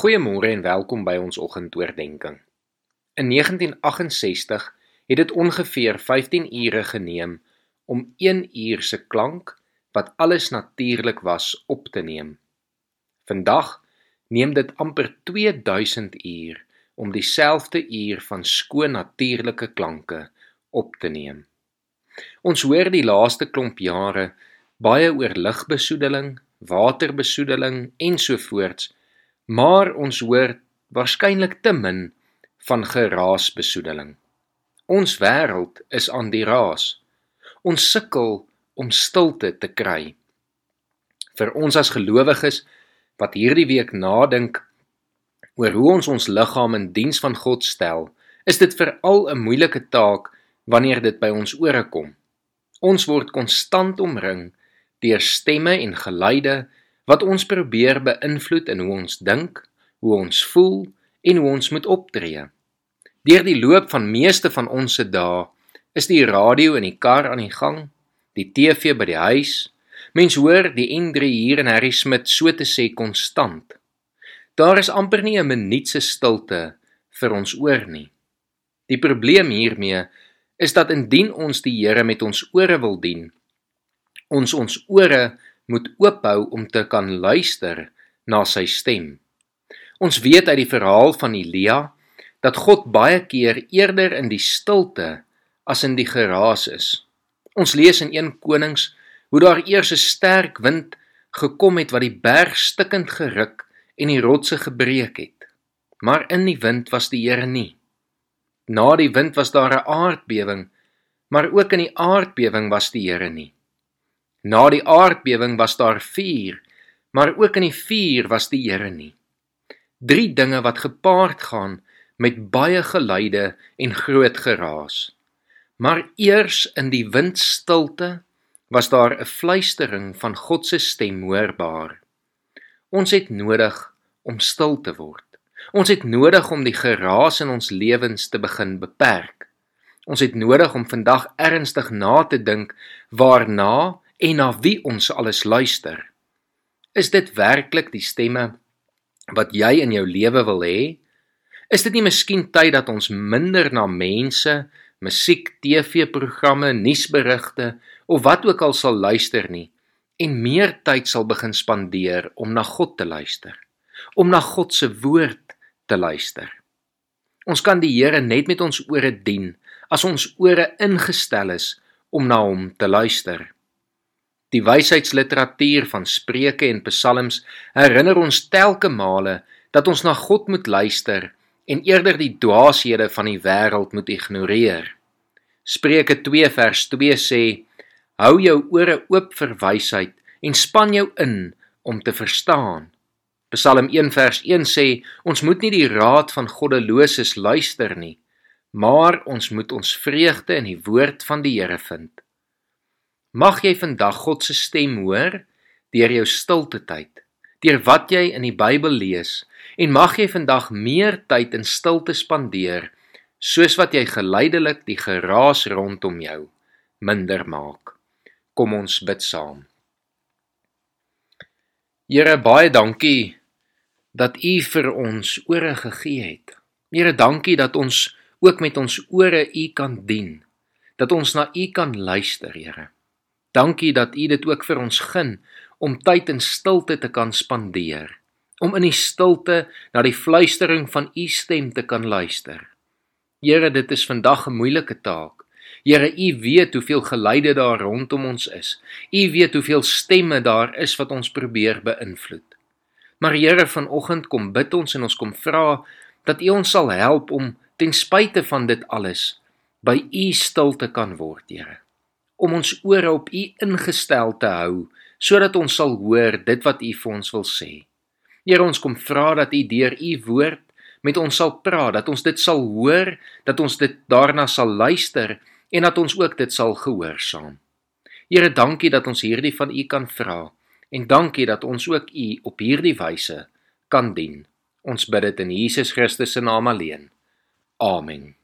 Goeiemôre en welkom by ons oggendoordenkings. In 1968 het dit ongeveer 15 ure geneem om 1 uur se klank wat alles natuurlik was op te neem. Vandag neem dit amper 2000 uur om dieselfde uur van skoon natuurlike klanke op te neem. Ons hoor die laaste klomp jare baie oor lugbesoedeling, waterbesoedeling ensovoorts maar ons hoor waarskynlik te min van geraasbesoedeling. Ons wêreld is aan die raas. Ons sukkel om stilte te kry. Vir ons as gelowiges wat hierdie week nadink oor hoe ons ons liggaam in diens van God stel, is dit veral 'n moeilike taak wanneer dit by ons ore kom. Ons word konstant omring deur stemme en geluide wat ons probeer beïnvloed in hoe ons dink, hoe ons voel en hoe ons moet optree. Deur die loop van meeste van ons se dae is die radio in die kar aan die gang, die TV by die huis. Mens hoor die N3 hier in Harry Smit so te sê konstant. Daar is amper nie 'n minuut se stilte vir ons oor nie. Die probleem hiermee is dat indien ons die Here met ons ore wil dien, ons ons ore moet oophou om te kan luister na sy stem. Ons weet uit die verhaal van Elia dat God baie keer eerder in die stilte as in die geraas is. Ons lees in 1 Konings hoe daar eers 'n sterk wind gekom het wat die berg stikkend geruk en die rotse gebreek het. Maar in die wind was die Here nie. Na die wind was daar 'n aardbewing, maar ook in die aardbewing was die Here nie. Na die aardbewing was daar vuur, maar ook in die vuur was die Here nie. Drie dinge wat gepaard gaan met baie geluide en groot geraas. Maar eers in die windstilte was daar 'n fluistering van God se stem hoorbaar. Ons het nodig om stil te word. Ons het nodig om die geraas in ons lewens te begin beperk. Ons het nodig om vandag ernstig na te dink waarna en na wie ons alles luister. Is dit werklik die stemme wat jy in jou lewe wil hê? Is dit nie miskien tyd dat ons minder na mense, musiek, TV-programme, nuusberigte of wat ook al sal luister nie en meer tyd sal begin spandeer om na God te luister, om na God se woord te luister. Ons kan die Here net met ons ore dien as ons ore ingestel is om na hom te luister. Die wysheidsliteratuur van Spreuke en Psalms herinner ons telke male dat ons na God moet luister en eerder die dwaashede van die wêreld moet ignoreer. Spreuke 2 vers 2 sê: Hou jou ore oop vir wysheid en span jou in om te verstaan. Psalm 1 vers 1 sê: Ons moet nie die raad van goddeloses luister nie, maar ons moet ons vreugde in die woord van die Here vind. Mag jy vandag God se stem hoor deur jou stilte tyd, deur wat jy in die Bybel lees en mag jy vandag meer tyd in stilte spandeer soos wat jy geleidelik die geraas rondom jou minder maak. Kom ons bid saam. Here baie dankie dat U vir ons ore gegee het. Here dankie dat ons ook met ons ore U kan dien. Dat ons na U kan luister, Here. Dankie dat U dit ook vir ons gun om tyd in stilte te kan spandeer, om in die stilte na die fluistering van U stem te kan luister. Here, dit is vandag 'n moeilike taak. Here, U weet hoeveel geluide daar rondom ons is. U weet hoeveel stemme daar is wat ons probeer beïnvloed. Maar Here, vanoggend kom bid ons en ons kom vra dat U ons sal help om ten spyte van dit alles by U stil te kan word, Here om ons ore op U ingestel te hou sodat ons sal hoor dit wat U vir ons wil sê. Here ons kom vra dat U deur U woord met ons sal praat, dat ons dit sal hoor, dat ons dit daarna sal luister en dat ons ook dit sal gehoorsaam. Here, dankie dat ons hierdie van U kan vra en dankie dat ons ook U op hierdie wyse kan dien. Ons bid dit in Jesus Christus se naam alleen. Amen.